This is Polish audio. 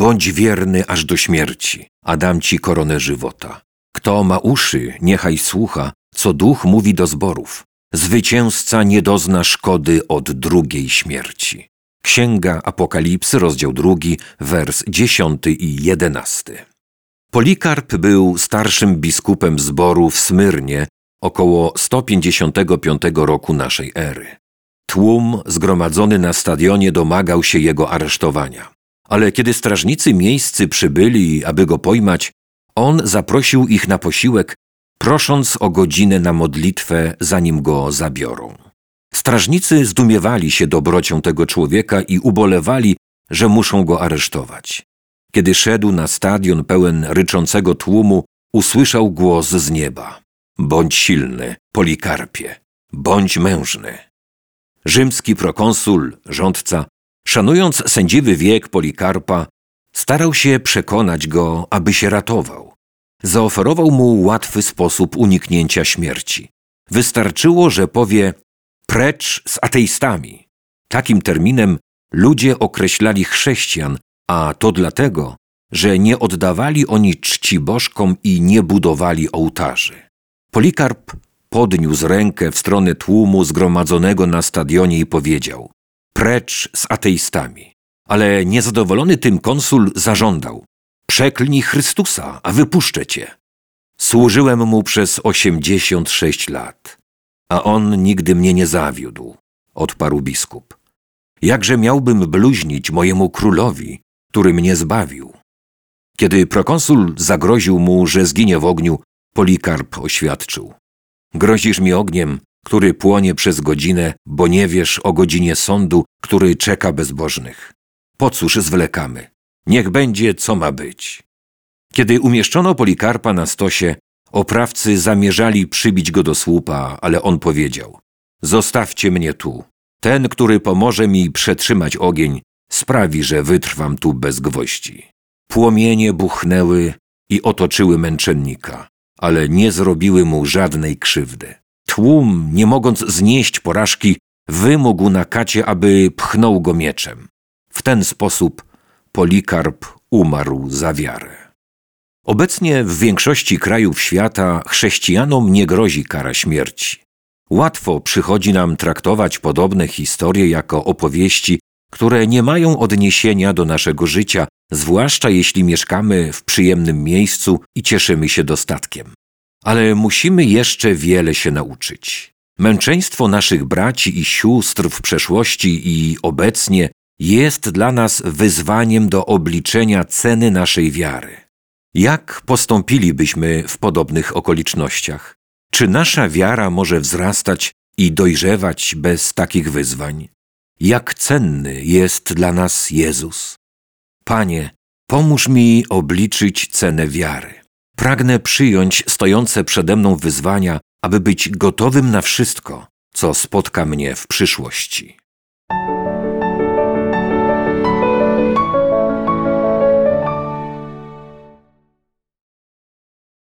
Bądź wierny aż do śmierci, a dam ci koronę żywota. Kto ma uszy, niechaj słucha, co duch mówi do zborów. Zwycięzca nie dozna szkody od drugiej śmierci. Księga Apokalipsy, rozdział drugi, wers dziesiąty i jedenasty. Polikarp był starszym biskupem zboru w Smyrnie około 155 roku naszej ery. Tłum zgromadzony na stadionie domagał się jego aresztowania. Ale kiedy strażnicy miejscy przybyli, aby go pojmać, on zaprosił ich na posiłek, prosząc o godzinę na modlitwę, zanim go zabiorą. Strażnicy zdumiewali się dobrocią tego człowieka i ubolewali, że muszą go aresztować. Kiedy szedł na stadion pełen ryczącego tłumu, usłyszał głos z nieba. Bądź silny, Polikarpie, bądź mężny. Rzymski prokonsul, rządca, szanując sędziwy wiek Polikarpa, starał się przekonać go, aby się ratował. Zaoferował mu łatwy sposób uniknięcia śmierci. Wystarczyło, że powie precz z ateistami. Takim terminem ludzie określali chrześcijan, a to dlatego, że nie oddawali oni czci bożkom i nie budowali ołtarzy. Polikarp podniósł rękę w stronę tłumu zgromadzonego na stadionie i powiedział: Precz z ateistami. Ale niezadowolony tym konsul zażądał: Przeklnij Chrystusa, a wypuszczę cię. Służyłem mu przez osiemdziesiąt sześć lat, a on nigdy mnie nie zawiódł, odparł biskup. Jakże miałbym bluźnić mojemu królowi, który mnie zbawił? Kiedy prokonsul zagroził mu, że zginie w ogniu, Polikarp oświadczył. Grozisz mi ogniem, który płonie przez godzinę, bo nie wiesz o godzinie sądu, który czeka bezbożnych. Po cóż zwlekamy? Niech będzie, co ma być. Kiedy umieszczono Polikarpa na stosie, oprawcy zamierzali przybić go do słupa, ale on powiedział: Zostawcie mnie tu. Ten, który pomoże mi przetrzymać ogień, sprawi, że wytrwam tu bez gwoździ. Płomienie buchnęły i otoczyły męczennika ale nie zrobiły mu żadnej krzywdy. Tłum, nie mogąc znieść porażki, wymógł na kacie, aby pchnął go mieczem. W ten sposób Polikarp umarł za wiarę. Obecnie w większości krajów świata chrześcijanom nie grozi kara śmierci. Łatwo przychodzi nam traktować podobne historie jako opowieści, które nie mają odniesienia do naszego życia, zwłaszcza jeśli mieszkamy w przyjemnym miejscu i cieszymy się dostatkiem. Ale musimy jeszcze wiele się nauczyć. Męczeństwo naszych braci i sióstr w przeszłości i obecnie jest dla nas wyzwaniem do obliczenia ceny naszej wiary. Jak postąpilibyśmy w podobnych okolicznościach? Czy nasza wiara może wzrastać i dojrzewać bez takich wyzwań? Jak cenny jest dla nas Jezus? Panie, pomóż mi obliczyć cenę wiary. Pragnę przyjąć stojące przede mną wyzwania, aby być gotowym na wszystko, co spotka mnie w przyszłości.